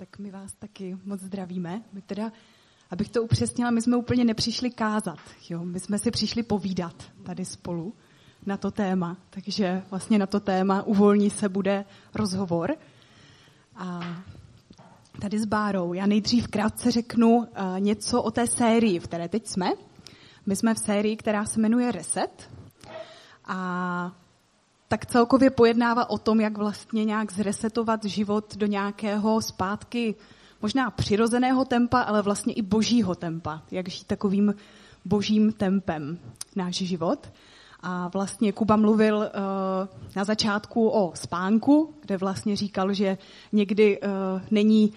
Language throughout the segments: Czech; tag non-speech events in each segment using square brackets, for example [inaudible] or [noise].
Tak my vás taky moc zdravíme. My teda, abych to upřesnila, my jsme úplně nepřišli kázat. Jo? My jsme si přišli povídat tady spolu na to téma. Takže vlastně na to téma uvolní se bude rozhovor. A tady s Bárou. Já nejdřív krátce řeknu uh, něco o té sérii, v které teď jsme. My jsme v sérii, která se jmenuje Reset. A tak celkově pojednává o tom, jak vlastně nějak zresetovat život do nějakého zpátky možná přirozeného tempa, ale vlastně i božího tempa. Jak žít takovým božím tempem náš život. A vlastně Kuba mluvil uh, na začátku o spánku, kde vlastně říkal, že někdy uh, není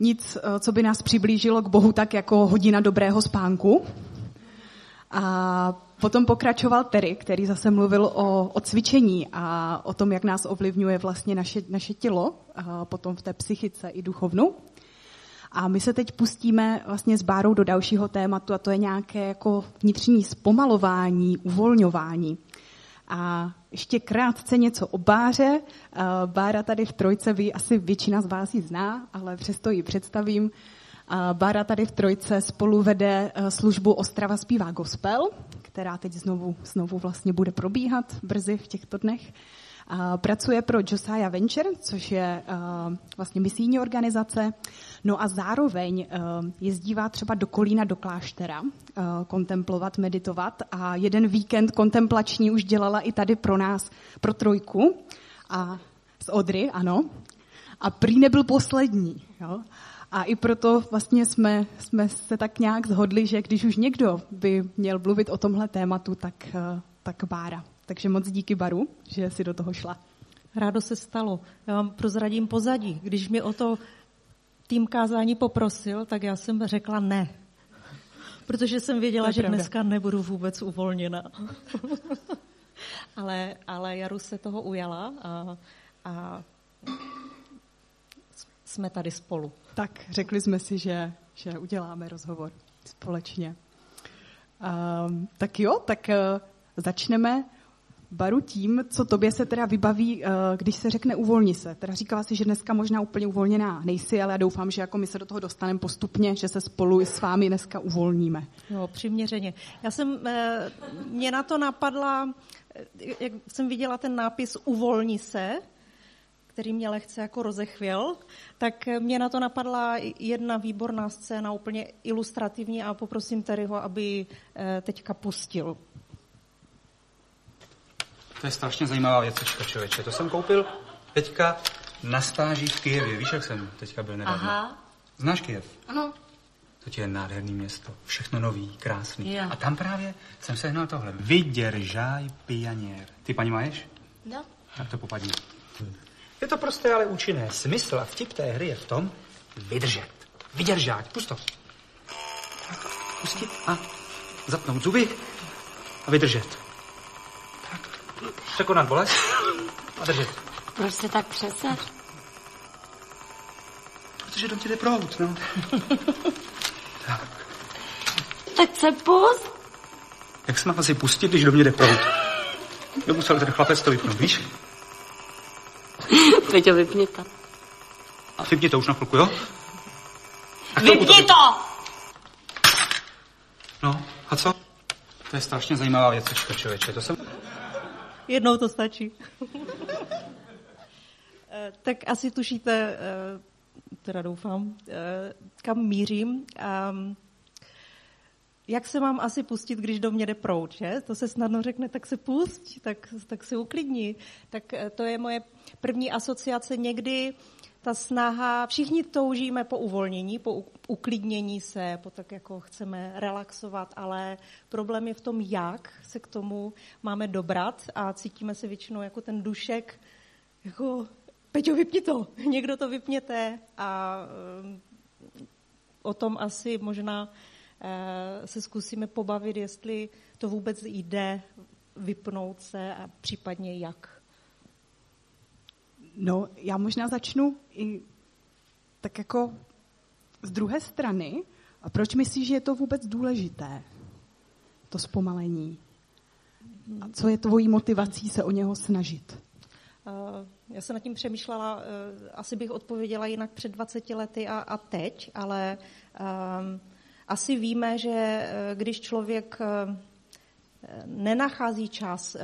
nic, uh, co by nás přiblížilo k Bohu tak jako hodina dobrého spánku. A potom pokračoval Terry, který zase mluvil o, o cvičení a o tom, jak nás ovlivňuje vlastně naše, naše tělo, a potom v té psychice i duchovnu. A my se teď pustíme vlastně s Bárou do dalšího tématu a to je nějaké jako vnitřní zpomalování, uvolňování. A ještě krátce něco o Báře. Bára tady v Trojce, vy asi většina z vás ji zná, ale přesto ji představím. Bára tady v Trojce spolu vede e, službu Ostrava zpívá gospel, která teď znovu, znovu vlastně bude probíhat brzy v těchto dnech. Pracuje pro Josiah Venture, což je vlastně misijní organizace. No a zároveň jezdívá třeba do Kolína, do kláštera, kontemplovat, meditovat. A jeden víkend kontemplační už dělala i tady pro nás, pro trojku. A z Odry, ano. A prý nebyl poslední. Jo? A i proto vlastně jsme, jsme se tak nějak zhodli, že když už někdo by měl mluvit o tomhle tématu, tak, tak Bára. Takže moc díky Baru, že si do toho šla. Rádo se stalo. Já vám prozradím pozadí. Když mi o to tým kázání poprosil, tak já jsem řekla ne. Protože jsem věděla, že dneska nebudu vůbec uvolněna. [laughs] ale, ale Jaru se toho ujala a, a jsme tady spolu. Tak, řekli jsme si, že, že uděláme rozhovor společně. Um, tak jo, tak uh, začneme Baru tím, co tobě se teda vybaví, uh, když se řekne uvolni se. Teda říkala si, že dneska možná úplně uvolněná nejsi, ale já doufám, že jako my se do toho dostaneme postupně, že se spolu i s vámi dneska uvolníme. No, přiměřeně. Já jsem, eh, mě na to napadla, jak jsem viděla ten nápis uvolni se, který mě lehce jako rozechvěl, tak mě na to napadla jedna výborná scéna, úplně ilustrativní a poprosím Terryho, aby eh, teďka pustil. To je strašně zajímavá věcička, člověče. To jsem koupil teďka na stáži v Kijevě. Víš, jak jsem teďka byl nedávno? Aha. Znáš Kijev? Ano. To je nádherný město. Všechno nový, krásný. Jo. A tam právě jsem sehnal tohle. Vydržaj pianěr. Ty paní máš? No. Tak to popadni. Je to prostě ale účinné. Smysl a vtip té hry je v tom vydržet. Vydržet. Pust to. Tak, pustit a zapnout zuby a vydržet. Tak. Překonat bolest a držet. Proč se tak přeser? Protože do tě jde prout, no. tak. Tak se pust. Jak se mám asi pustit, když do mě jde prout? Nemusel ten chlapec to vypnout, víš? Peťo, vypni to. A vypni to už na chvilku, jo? A Vypni to! No, a co? To je strašně zajímavá věcička, člověče. To jsem... Jednou to stačí. Eh, tak asi tušíte, eh, teda doufám, eh, kam mířím. Ehm, jak se mám asi pustit, když do mě jde proud, že? To se snadno řekne, tak se pust, tak, tak se uklidni. Tak to je moje první asociace někdy, ta snaha, všichni toužíme po uvolnění, po uklidnění se, po tak jako chceme relaxovat, ale problém je v tom, jak se k tomu máme dobrat a cítíme se většinou jako ten dušek, jako Peťo, vypni to, někdo to vypněte a o tom asi možná se zkusíme pobavit, jestli to vůbec jde vypnout se a případně jak. No, já možná začnu i tak jako z druhé strany. A proč myslíš, že je to vůbec důležité, to zpomalení? A co je tvojí motivací se o něho snažit? Já jsem nad tím přemýšlela, asi bych odpověděla jinak před 20 lety a, a teď, ale um, asi víme, že když člověk nenachází čas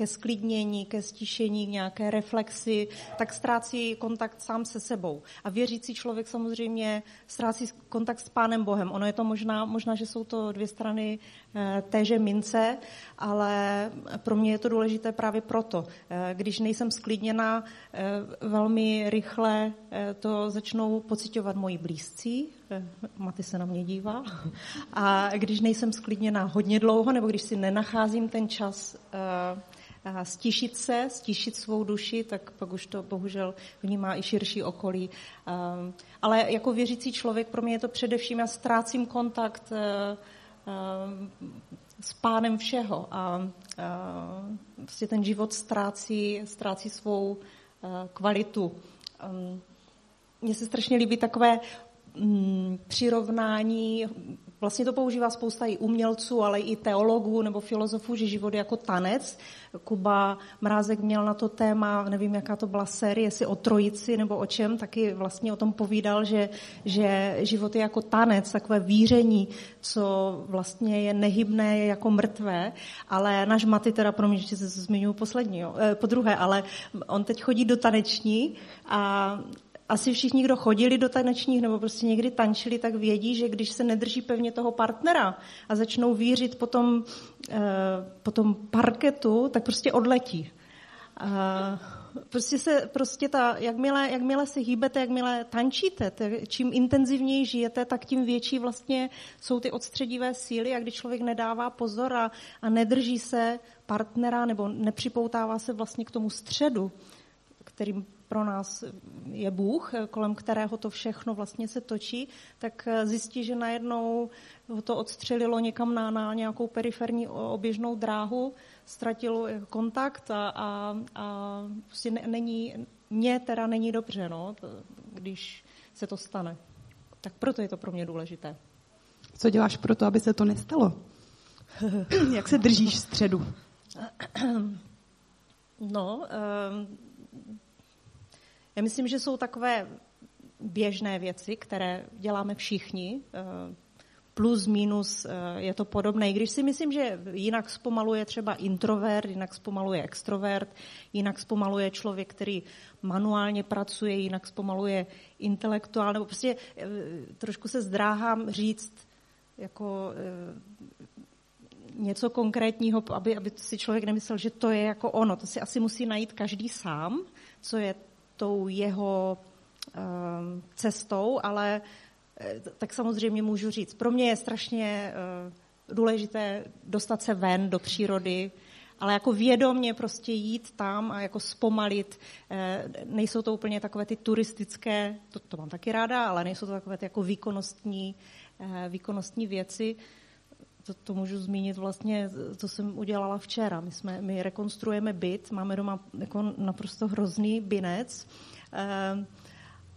ke sklidnění, ke stišení, k nějaké reflexi, tak ztrácí kontakt sám se sebou. A věřící člověk samozřejmě ztrácí kontakt s Pánem Bohem. Ono je to možná, možná že jsou to dvě strany eh, téže mince, ale pro mě je to důležité právě proto. Eh, když nejsem sklidněna, eh, velmi rychle to začnou pocitovat moji blízcí, Maty se na mě dívá. A když nejsem sklidněna hodně dlouho, nebo když si nenacházím ten čas stišit se, stišit svou duši, tak pak už to bohužel vnímá i širší okolí. Ale jako věřící člověk pro mě je to především, já ztrácím kontakt eh, s pánem všeho a prostě ten život ztrácí, ztrácí svou eh, kvalitu. Ehm, mně se strašně líbí takové přirovnání Vlastně to používá spousta i umělců, ale i teologů nebo filozofů, že život je jako tanec. Kuba Mrázek měl na to téma, nevím, jaká to byla série, jestli o trojici nebo o čem, taky vlastně o tom povídal, že, že život je jako tanec, takové víření, co vlastně je nehybné, je jako mrtvé, ale náš Maty, teda pro mě, že se zmiňuji poslední, jo, eh, po druhé, ale on teď chodí do taneční a asi všichni, kdo chodili do tanečních nebo prostě někdy tančili, tak vědí, že když se nedrží pevně toho partnera a začnou vířit po tom, eh, po tom parketu, tak prostě odletí. Prostě se, prostě ta, jakmile, jakmile se hýbete, jakmile tančíte, te, čím intenzivněji žijete, tak tím větší vlastně jsou ty odstředivé síly a když člověk nedává pozor a, a nedrží se partnera nebo nepřipoutává se vlastně k tomu středu, kterým pro nás je Bůh, kolem kterého to všechno vlastně se točí, tak zjistí, že najednou ho to odstřelilo někam na, na nějakou periferní oběžnou dráhu, ztratil kontakt a, a, a prostě není, mně teda není dobře, no, když se to stane. Tak proto je to pro mě důležité. Co děláš pro to, aby se to nestalo? [coughs] Jak se držíš středu? No, um, já myslím, že jsou takové běžné věci, které děláme všichni. Eh, plus, minus eh, je to podobné. I když si myslím, že jinak zpomaluje třeba introvert, jinak zpomaluje extrovert, jinak zpomaluje člověk, který manuálně pracuje, jinak zpomaluje intelektuál, nebo prostě eh, trošku se zdráhám říct jako něco konkrétního, aby, aby si člověk nemyslel, že to je jako ono. To si asi musí najít každý sám, co je tou jeho ehm, cestou, ale eh, tak samozřejmě můžu říct, pro mě je strašně eh, důležité dostat se ven do přírody, ale jako vědomně prostě jít tam a jako zpomalit. Eh, nejsou to úplně takové ty turistické, to, to mám taky ráda, ale nejsou to takové ty jako výkonnostní, výkonnostní věci. To, to můžu zmínit vlastně, co jsem udělala včera. My, jsme, my rekonstruujeme byt, máme doma jako naprosto hrozný binec. Eh,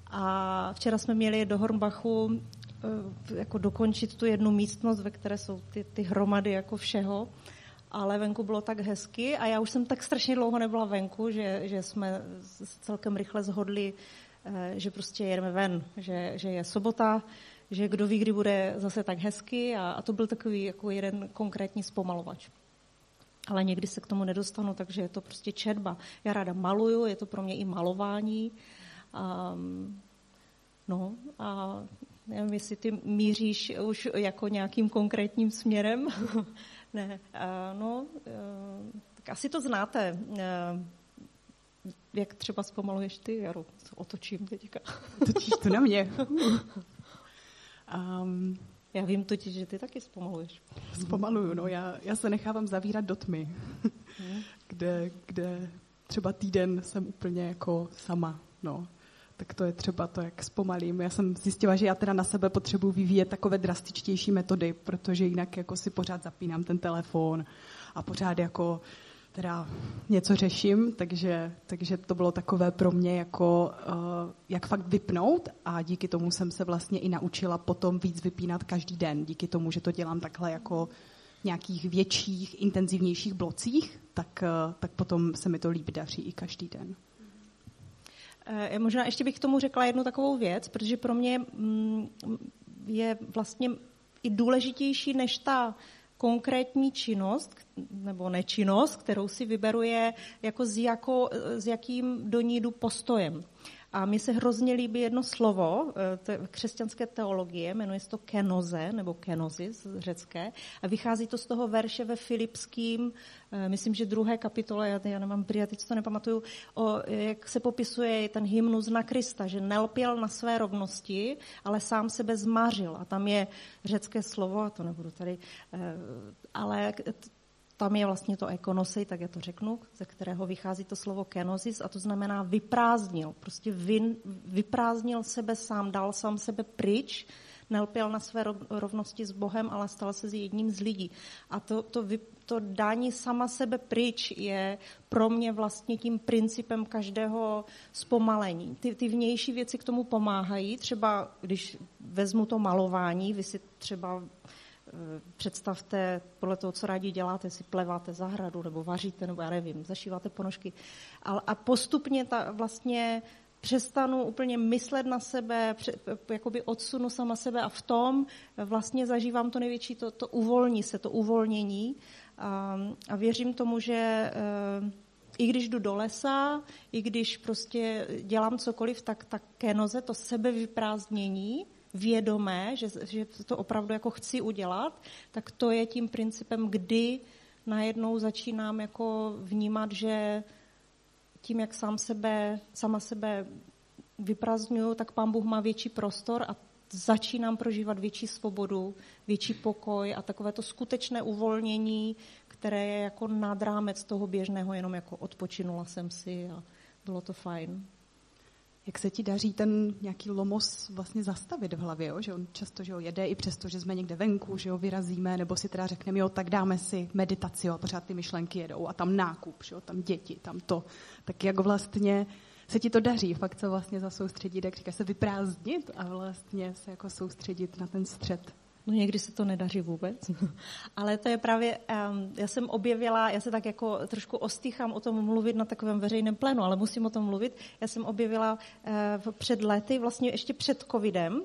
a včera jsme měli do Hornbachu eh, jako dokončit tu jednu místnost, ve které jsou ty, ty hromady jako všeho ale venku bylo tak hezky a já už jsem tak strašně dlouho nebyla venku, že, že jsme celkem rychle zhodli, eh, že prostě jedeme ven, že, že je sobota, že kdo ví, kdy bude zase tak hezky a, a to byl takový jako jeden konkrétní zpomalovač. Ale někdy se k tomu nedostanu, takže je to prostě četba. Já ráda maluju, je to pro mě i malování. Um, no a nevím, jestli ty míříš už jako nějakým konkrétním směrem. [laughs] ne, uh, no, uh, tak asi to znáte. Uh, jak třeba zpomaluješ ty, Jaru? Otočím teďka. Točíš to na mě. [laughs] Um, já vím totiž, že ty taky zpomaluješ. Zpomaluju, no. Já, já se nechávám zavírat do tmy, hmm. [laughs] kde, kde třeba týden jsem úplně jako sama, no. Tak to je třeba to, jak zpomalím. Já jsem zjistila, že já teda na sebe potřebuji vyvíjet takové drastičtější metody, protože jinak jako si pořád zapínám ten telefon a pořád jako teda něco řeším, takže, takže to bylo takové pro mě jako, uh, jak fakt vypnout a díky tomu jsem se vlastně i naučila potom víc vypínat každý den, díky tomu, že to dělám takhle jako nějakých větších, intenzivnějších blocích, tak, eh, tak potom se mi to líp daří i každý den. Eh, možná ještě bych k tomu řekla jednu takovou věc, protože pro mě mm, je vlastně i důležitější než ta konkrétní činnost nebo nečinnost, kterou si vyberuje jako s, jako, s jakým do ní jdu postojem. A mně se hrozně líbí jedno slovo eh, to je křesťanské teologie, jmenuje se to kenoze, nebo kenozis řecké, a vychází to z toho verše ve Filipským, eh, myslím, že druhé kapitole, já, já nemám prý, teď to nepamatuju, o, jak se popisuje ten hymnus na Krista, že nelpěl na své rovnosti, ale sám sebe zmařil. A tam je řecké slovo, a to nebudu tady, eh, ale tam je vlastně to ekonosej, tak já to řeknu, ze kterého vychází to slovo kenosis a to znamená vyprázdnil. Prostě vy, vyprázdnil sebe sám, dal sám sebe pryč, nelpěl na své rovnosti s Bohem, ale stal se jedním z lidí. A to, to, to dání sama sebe pryč je pro mě vlastně tím principem každého zpomalení. Ty, ty vnější věci k tomu pomáhají. Třeba když vezmu to malování, vy si třeba představte, podle toho, co rádi děláte, si pleváte zahradu, nebo vaříte, nebo já nevím, zašíváte ponožky. A, postupně ta vlastně přestanu úplně myslet na sebe, jakoby odsunu sama sebe a v tom vlastně zažívám to největší, to, to uvolní se, to uvolnění. A, a věřím tomu, že eh, i když jdu do lesa, i když prostě dělám cokoliv, tak ta kenoze, to sebevyprázdnění, vědomé, že, že to opravdu jako chci udělat, tak to je tím principem, kdy najednou začínám jako vnímat, že tím, jak sám sebe, sama sebe vyprazňuju, tak pán Bůh má větší prostor a začínám prožívat větší svobodu, větší pokoj a takové to skutečné uvolnění, které je jako nad rámec toho běžného, jenom jako odpočinula jsem si a bylo to fajn. Jak se ti daří ten nějaký lomos vlastně zastavit v hlavě, jo? že on často že jo, jede i přesto, že jsme někde venku, že jo, vyrazíme, nebo si teda řekneme, jo, tak dáme si meditaci, jo, a pořád ty myšlenky jedou a tam nákup, že jo, tam děti, tam to. Tak jak vlastně se ti to daří, fakt se vlastně zasoustředit, jak říkáš, se vyprázdnit a vlastně se jako soustředit na ten střed. No někdy se to nedaří vůbec, [laughs] ale to je právě, um, já jsem objevila, já se tak jako trošku ostýchám o tom mluvit na takovém veřejném plénu, ale musím o tom mluvit. Já jsem objevila uh, před lety, vlastně ještě před covidem,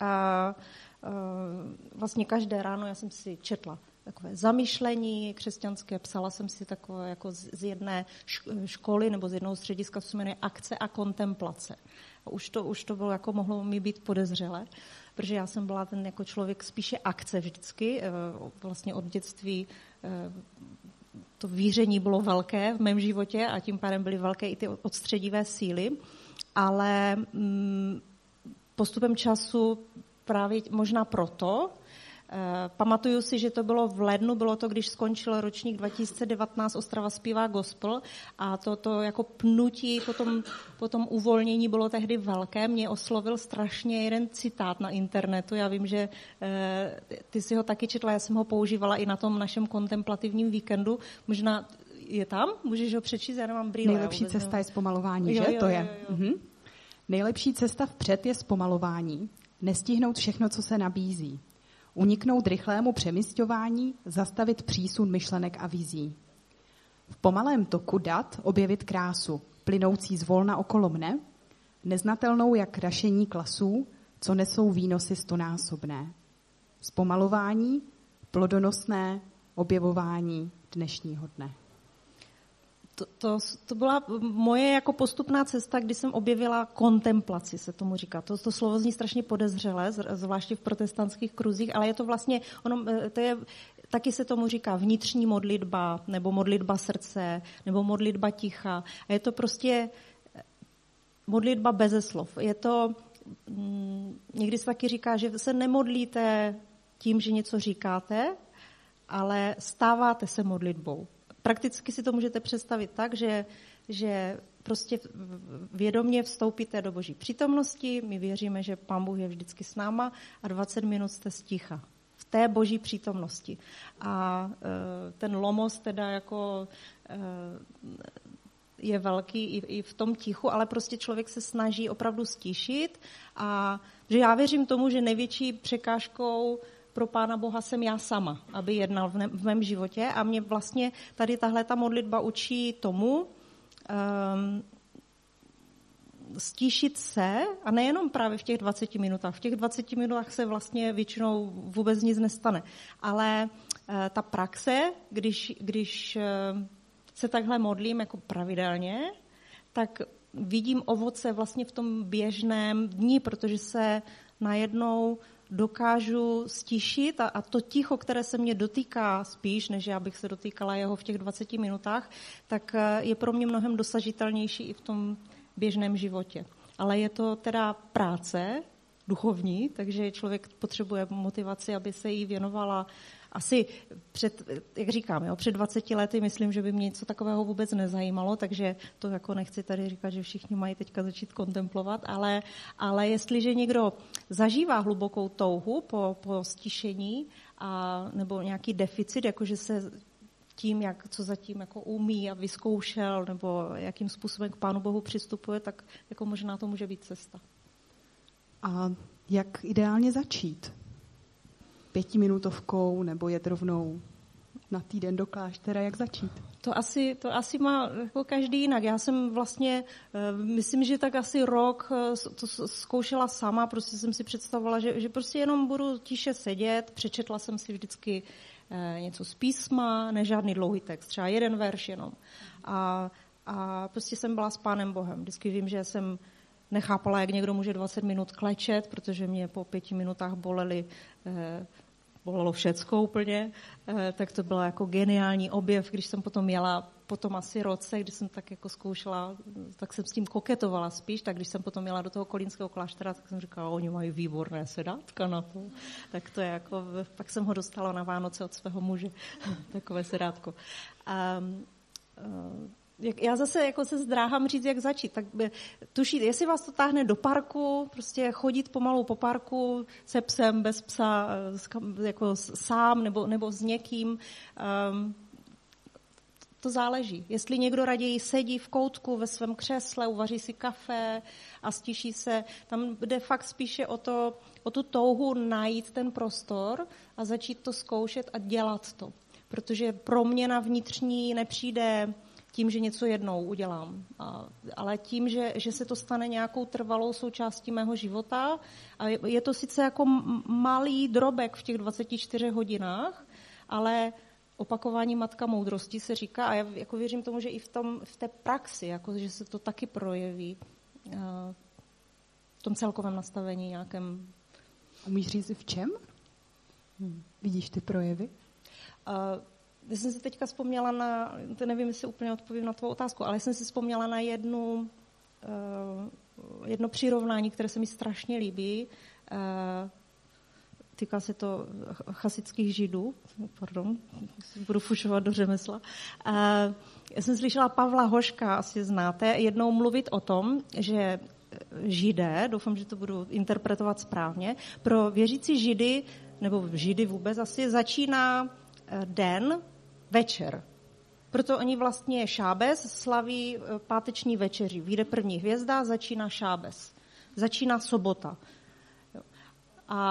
a uh, vlastně každé ráno já jsem si četla takové zamyšlení křesťanské, psala jsem si takové jako z jedné školy nebo z jednoho střediska, co se jmenuje akce a kontemplace. A už to, už to bylo jako mohlo mi být podezřelé protože já jsem byla ten jako člověk spíše akce vždycky, eh, vlastně od dětství eh, to víření bylo velké v mém životě a tím pádem byly velké i ty odstředivé síly, ale mm, postupem času právě možná proto, pamatuju si, že to bylo v lednu, bylo to, když skončil ročník 2019 Ostrava zpívá gospel a to, to jako pnutí potom, potom uvolnění bylo tehdy velké. Mě oslovil strašně jeden citát na internetu. Já vím, že eh, ty si ho taky četla, já jsem ho používala i na tom našem kontemplativním víkendu. Možná je tam? Můžeš ho přečíst? Já nemám brýle. Nejlepší cesta je zpomalování, jo, že? Jo, to je. Jo, jo. Mhm. Nejlepší cesta vpřed je zpomalování. Nestihnout všechno, co se nabízí uniknout rychlému přemysťování, zastavit přísun myšlenek a vizí. V pomalém toku dat objevit krásu, plynoucí zvolna okolo mne, neznatelnou jak rašení klasů, co nesou výnosy stonásobné. Zpomalování, plodonosné objevování dnešního dne to, to, to byla moje jako postupná cesta, kdy jsem objevila kontemplaci, se tomu říká. To, to slovo zní strašně podezřelé, zvláště v protestantských kruzích, ale je to vlastně, ono, eh, to je, taky se tomu říká vnitřní modlitba, nebo modlitba srdce, nebo modlitba ticha. A je to prostě eh, modlitba beze slov. Je to, mm, někdy se taky říká, že se nemodlíte tím, že něco říkáte, ale stáváte se modlitbou prakticky si to můžete představit tak, že, že prostě vědomě vstoupíte do boží přítomnosti, my věříme, že pán Bůh je vždycky s náma a 20 minut jste sticha v té boží přítomnosti. A e, ten lomos teda jako e, je velký i, i v tom tichu, ale prostě člověk se snaží opravdu stišit a že já věřím tomu, že největší překážkou pro Pána Boha jsem já sama, aby jednal v, ne, v mém životě. A mě vlastně tady tahle ta modlitba učí tomu, um, stíšit se, a nejenom právě v těch 20 minutách. V těch 20 minutách se vlastně většinou vůbec nic nestane. Ale uh, ta praxe, když, když uh, se takhle modlím jako pravidelně, tak vidím ovoce vlastně v tom běžném dni, protože se najednou dokážu stišit a, a to ticho, které se mě dotýká spíš, než já bych se dotýkala jeho v těch 20 minutách, tak eh, je pro mě mnohem dosažitelnější i v tom běžném životě. Ale je to teda práce duchovní, takže člověk potřebuje motivaci, aby se jí věnovala asi před, jak říkám, jo, před 20 lety myslím, že by mě něco takového vůbec nezajímalo, takže to jako nechci tady říkat, že všichni mají teďka začít kontemplovat, ale, ale jestliže někdo zažívá hlubokou touhu po, po stišení a, nebo nějaký deficit, jakože se tím, jak, co zatím jako umí a vyzkoušel, nebo jakým způsobem k Pánu Bohu přistupuje, tak jako možná to může být cesta. A jak ideálně začít? Pětiminutovkou nebo jet rovnou na týden do kláštera, jak začít? To asi, to asi má jako každý jinak. Já jsem vlastně, eh, myslím, že tak asi rok eh, to zkoušela sama, prostě jsem si představovala, že, že prostě jenom budu tiše sedět, přečetla jsem si vždycky eh, něco z písma, ne žádný dlouhý text, třeba jeden verš jenom. A, a prostě jsem byla s Pánem Bohem. Vždycky vím, že jsem nechápala, jak někdo může 20 minut klečet, protože mě po pěti minutách bolely eh, bolelo všecko úplně, eh, tak to bylo jako geniální objev, když jsem potom jela po tom asi roce, když jsem tak jako zkoušela, tak jsem s tím koketovala spíš, tak když jsem potom jela do toho kolínského kláštera, tak jsem říkala, oni mají výborné sedátka na to. Tak to je jako, pak jsem ho dostala na Vánoce od svého muže, [laughs] takové sedátko. Um, já zase jako se zdráhám říct, jak začít. Tak tušit, jestli vás to táhne do parku, prostě chodit pomalu po parku se psem, bez psa, eh, jako sám nebo, nebo s někým, um, to záleží. Jestli někdo raději sedí v koutku ve svém křesle, uvaří si kafe a stiší se, tam jde fakt spíše o, to, o tu touhu najít ten prostor a začít to zkoušet a dělat to. Protože proměna vnitřní nepřijde tím, že něco jednou udělám, a, ale tím, že, že se to stane nějakou trvalou součástí mého života. A je, je to sice jako malý drobek v těch 24 hodinách, ale opakování matka moudrosti se říká a já jako věřím tomu, že i v, tom, v té praxi, jako, že se to taky projeví v tom celkovém nastavení nějakém. Umíš říct v čem? Hmm. Vidíš ty projevy? Uh, já jsem si teďka vzpomněla na, to nevím, jestli úplně odpovím na tvou otázku, ale jsem si vzpomněla na jednu, uh, jedno přirovnání, které se mi strašně líbí. Uh, týká se to chasických židů, pardon, budu fušovat do řemesla. Uh, já jsem slyšela Pavla Hoška, asi znáte, jednou mluvit o tom, že židé, doufám, že to budu interpretovat správně, pro věřící židy, nebo židy vůbec asi, začíná den večer. Proto oni vlastně šábes slaví eh, páteční večeři. Vyjde první hvězda, začíná šábes. Začíná sobota. A,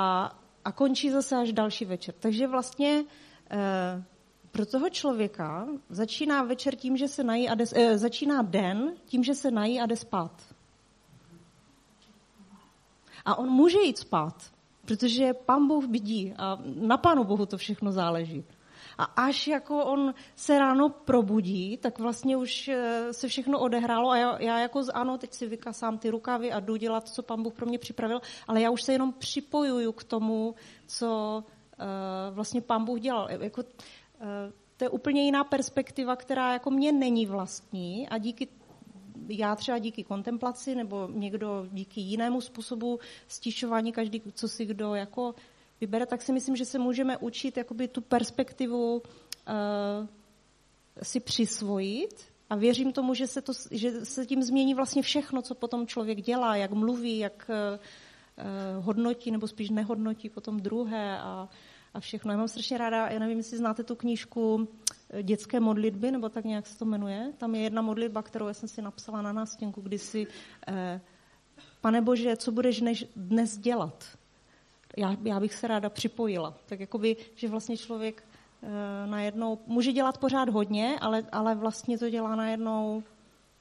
a končí zase až další večer. Takže vlastně e, pro toho člověka začíná večer tím, že se nají a jde, e, začíná den tím, že se nají a jde spát. A on může jít spát, protože pán Bůh bydí a na pánu Bohu to všechno záleží. A až jako on se ráno probudí, tak vlastně už eh, se všechno odehrálo a já, já jako ano, teď si vykasám ty rukavy a jdu dělat, co pan Bůh pro mě připravil, ale já už se jenom připojuju k tomu, co uh, vlastně pan Bůh dělal. Jako, uh, to je úplně jiná perspektiva, která jako mě není vlastní a díky já třeba díky kontemplaci nebo někdo díky jinému způsobu stišování, každý, co si kdo jako vybere, tak si myslím, že se můžeme učit jakoby tu perspektivu uh, si přisvojit a věřím tomu, že se, to, že se tím změní vlastně všechno, co potom člověk dělá, jak mluví, jak uh, hodnotí nebo spíš nehodnotí potom druhé a, a všechno. Já mám strašně ráda, já nevím, jestli znáte tu knížku Dětské modlitby, nebo tak nějak se to jmenuje. Tam je jedna modlitba, kterou já jsem si napsala na nástěnku, kdy si, uh, pane Bože, co budeš dnes dělat? Já, já bych se ráda připojila. Tak jakoby, že vlastně člověk e, najednou může dělat pořád hodně, ale, ale vlastně to dělá najednou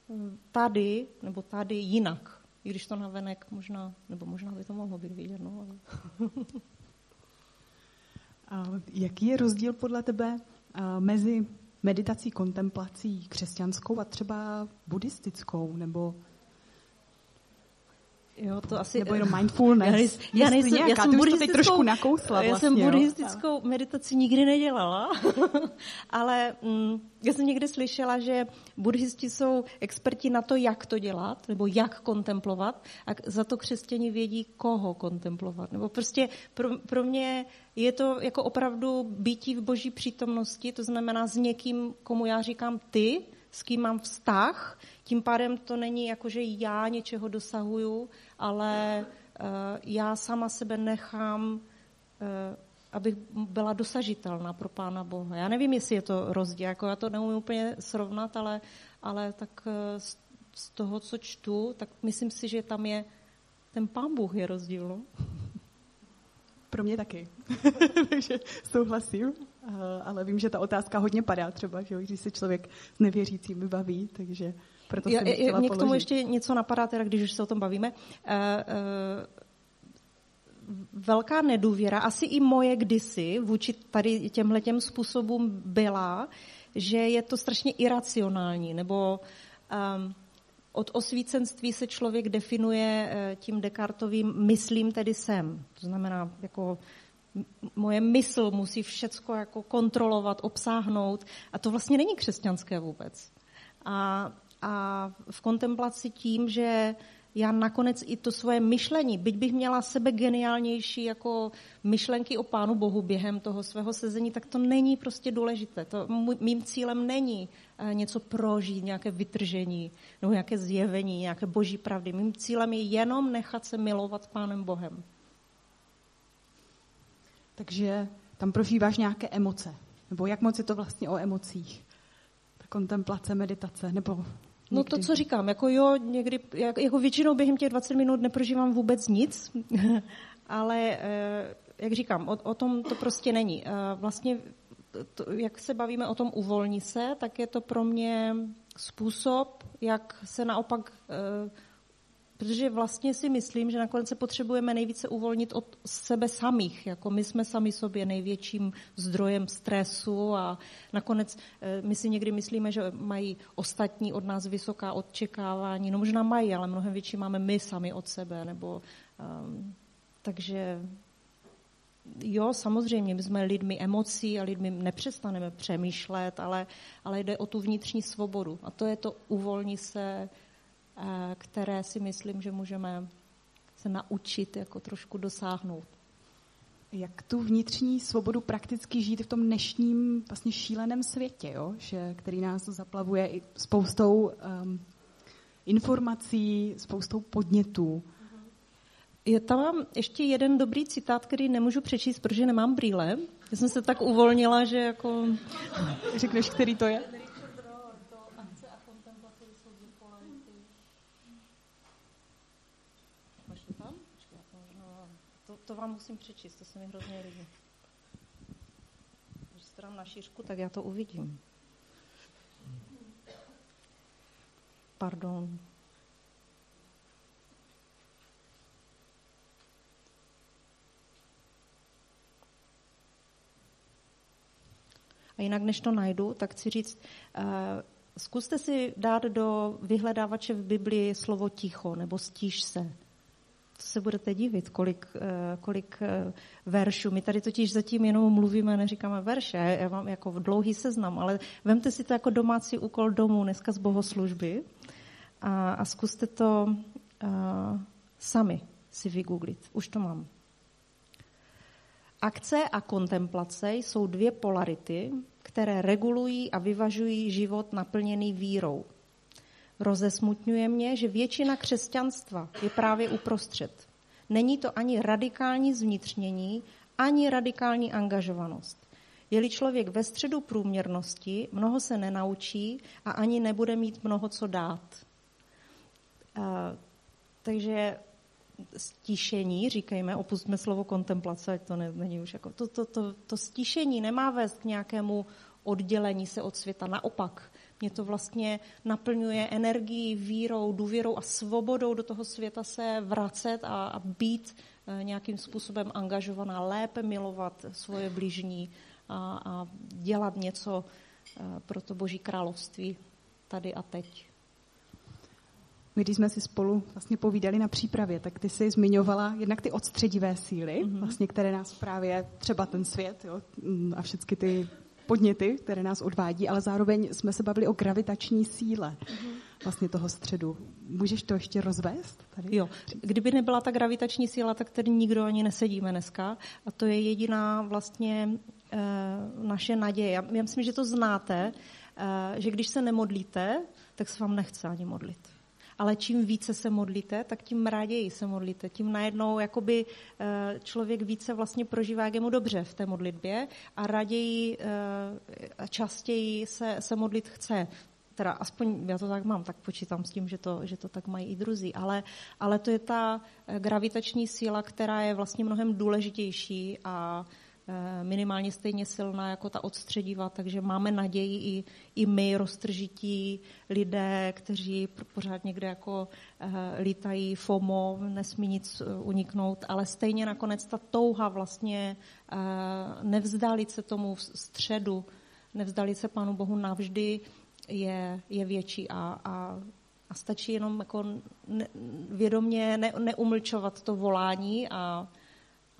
hm, tady, nebo tady jinak. I když to navenek možná, nebo možná by to mohlo být vidět, no, ale... [laughs] A jaký je rozdíl podle tebe mezi meditací, kontemplací křesťanskou a třeba buddhistickou, nebo Jo, to asi... Nebo jenom mindfulness. Já, nejsem, já, nějaká, já jsem buddhistickou, trošku nakousla vlastně, Já jsem jo. buddhistickou meditaci nikdy nedělala, [laughs] ale mm, já jsem někdy slyšela, že buddhisti jsou experti na to, jak to dělat, nebo jak kontemplovat, a za to křesťani vědí, koho kontemplovat. Nebo prostě pro, pro mě je to jako opravdu bytí v boží přítomnosti, to znamená s někým, komu já říkám ty, s kým mám vztah, tím pádem to není jako, že já něčeho dosahuju, ale uh, já sama sebe nechám, uh, abych byla dosažitelná pro Pána Boha. Já nevím, jestli je to rozdíl, jako já to neumím úplně srovnat, ale, ale tak uh, z, z toho, co čtu, tak myslím si, že tam je ten Pán Bůh je rozdíl. No? Pro mě taky. [laughs] Takže souhlasím. Ale vím, že ta otázka hodně padá třeba, že když se člověk s nevěřícími baví, takže proto jsem já, chtěla Mě k tomu ještě něco napadá, teda, když už se o tom bavíme. Uh, uh, velká nedůvěra, asi i moje kdysi vůči tady těmhle těm způsobům byla, že je to strašně iracionální, nebo um, od osvícenství se člověk definuje tím Descartovým myslím tedy jsem. To znamená, jako moje mysl musí všecko jako kontrolovat, obsáhnout a to vlastně není křesťanské vůbec. A, a v kontemplaci tím, že já nakonec i to svoje myšlení, byť bych měla sebe geniálnější jako myšlenky o Pánu Bohu během toho svého sezení, tak to není prostě důležité. To mým cílem není eh, něco prožít, nějaké vytržení nebo nějaké zjevení, nějaké boží pravdy. Mým cílem je jenom nechat se milovat Pánem Bohem. Takže tam prožíváš nějaké emoce. Nebo jak moc je to vlastně o emocích? Ta kontemplace, meditace, nebo Někdy. No to, co říkám, jako jo, někdy, jak, jako většinou během těch 20 minut neprožívám vůbec nic, [laughs] ale eh, jak říkám, o, o tom to prostě není. Eh, vlastně, to, jak se bavíme o tom uvolní se, tak je to pro mě způsob, jak se naopak eh, protože vlastně si myslím, že nakonec se potřebujeme nejvíce uvolnit od sebe samých. Jako my jsme sami sobě největším zdrojem stresu a nakonec eh, my si někdy myslíme, že mají ostatní od nás vysoká očekávání. No možná mají, ale mnohem větší máme my sami od sebe. Nebo, um, takže jo, samozřejmě, my jsme lidmi emocí a lidmi nepřestaneme přemýšlet, ale, ale jde o tu vnitřní svobodu. A to je to uvolní se které si myslím, že můžeme se naučit jako trošku dosáhnout. Jak tu vnitřní svobodu prakticky žít v tom dnešním vlastně šíleném světě, jo? Že, který nás zaplavuje i spoustou um, informací, spoustou podnětů. Je tam mám ještě jeden dobrý citát, který nemůžu přečíst, protože nemám brýle. Já jsem se tak uvolnila, že jako... Řekneš, který to je? To vám musím přečíst, to se mi hrozně líbí. Když se na šířku, tak já to uvidím. Pardon. A jinak, než to najdu, tak chci říct, uh, zkuste si dát do vyhledávače v Biblii slovo ticho nebo stíž se se budete divit, kolik, eh, kolik eh, veršů. My tady totiž zatím jenom mluvíme, neříkáme verše. Já mám jako dlouhý seznam, ale vemte si to jako domácí úkol domů dneska z bohoslužby a, a zkuste to uh, sami si vygooglit. Už to mám. Akce a kontemplace jsou dvě polarity, které regulují a vyvažují život naplněný vírou. Rozesmutňuje mě, že většina křesťanstva je právě uprostřed. Není to ani radikální zvnitřnění, ani radikální angažovanost. Je-li člověk ve středu průměrnosti, mnoho se nenaučí a ani nebude mít mnoho co dát. Uh, takže stíšení, říkejme, opustme slovo kontemplace, ať to ne, není už jako, to, to, to, to stíšení nemá vést k nějakému oddělení se od světa. Naopak, mě to vlastně naplňuje energií, vírou, důvěrou a svobodou do toho světa se vracet a, a být e, nějakým způsobem angažovaná, lépe milovat svoje blížní a, a dělat něco e, pro to Boží království tady a teď. My, když jsme si spolu vlastně povídali na přípravě, tak ty jsi zmiňovala jednak ty odstředivé síly, mm-hmm. vlastně, které nás právě třeba ten svět jo, mm, a všechny ty podněty, které nás odvádí, ale zároveň jsme se bavili o gravitační síle vlastně toho středu. Můžeš to ještě rozvést? Tady? Jo. Kdyby nebyla ta gravitační síla, tak tady nikdo ani nesedíme dneska. A to je jediná vlastně e, naše naděje. Já, já myslím, že to znáte, e, že když se nemodlíte, tak se vám nechce ani modlit ale čím více se modlíte, tak tím raději se modlíte. Tím najednou jakoby eh, člověk více vlastně prožívá, jak je mu dobře v té modlitbě a raději a eh, častěji se, se modlit chce teda aspoň já to tak mám, tak počítám s tím, že to, že to tak mají i druzí, ale, ale to je ta eh, gravitační síla, která je vlastně mnohem důležitější a Eh, minimálně stejně silná jako ta odstředivá, takže máme naději i, i my, roztržití lidé, kteří pořád někde jako uh, lítají FOMO, nesmí nic uh, uniknout, ale stejně nakonec ta touha vlastně nevzdálit se tomu středu, nevzdálit se Pánu Bohu navždy je, je větší a, a a stačí jenom jako ne, vědomě ne, neumlčovat to volání a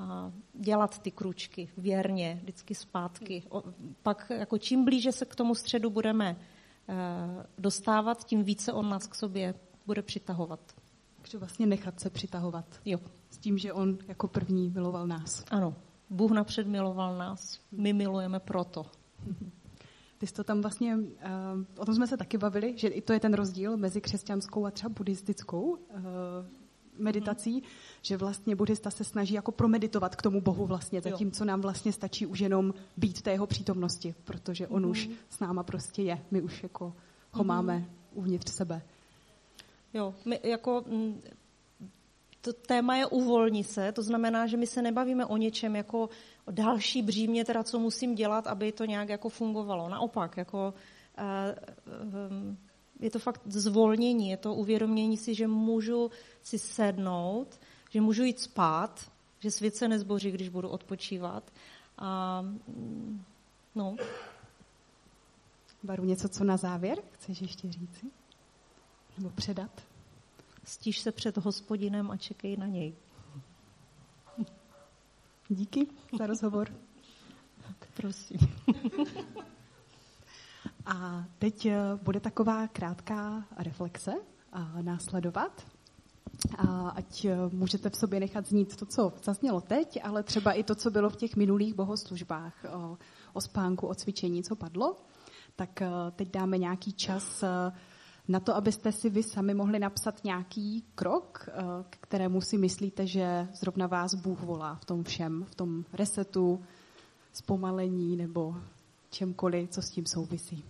a dělat ty kručky věrně, vždycky zpátky. O, pak jako čím blíže se k tomu středu budeme e, dostávat, tím více on nás k sobě bude přitahovat. Takže vlastně nechat se přitahovat. Jo. S tím, že on jako první miloval nás. Ano. Bůh napřed miloval nás. My milujeme proto. [laughs] Ty jsi to tam vlastně, uh, o tom jsme se taky bavili, že i to je ten rozdíl mezi křesťanskou a třeba buddhistickou uh, meditací, hmm. Že vlastně buddhista se snaží jako promeditovat k tomu Bohu vlastně, zatímco nám vlastně stačí už jenom být té jeho přítomnosti, protože on hmm. už s náma prostě je. My už jako ho hmm. máme uvnitř sebe. Jo, my jako mm, to téma je uvolní se, to znamená, že my se nebavíme o něčem jako o další břímě, teda co musím dělat, aby to nějak jako fungovalo. Naopak, jako uh, um, je to fakt zvolnění, je to uvědomění si, že můžu si sednout, že můžu jít spát, že svět se nezboří, když budu odpočívat. A, no. Baru, něco, co na závěr chceš ještě říci? Nebo předat? Stíž se před hospodinem a čekej na něj. Díky za rozhovor. Prosím. A teď eh, bude taková krátká reflexe a následovat. A ať eh, můžete v sobě nechat znít to, co zaznělo teď, ale třeba i to, co bylo v těch minulých bohoslužbách o, o spánku, o cvičení, co padlo. Tak eh, teď dáme nějaký čas na to, abyste si vy sami mohli napsat nějaký krok, k kterému si myslíte, že zrovna vás Bůh volá v tom všem, v tom resetu, zpomalení nebo čemkoliv, co s tím souvisí.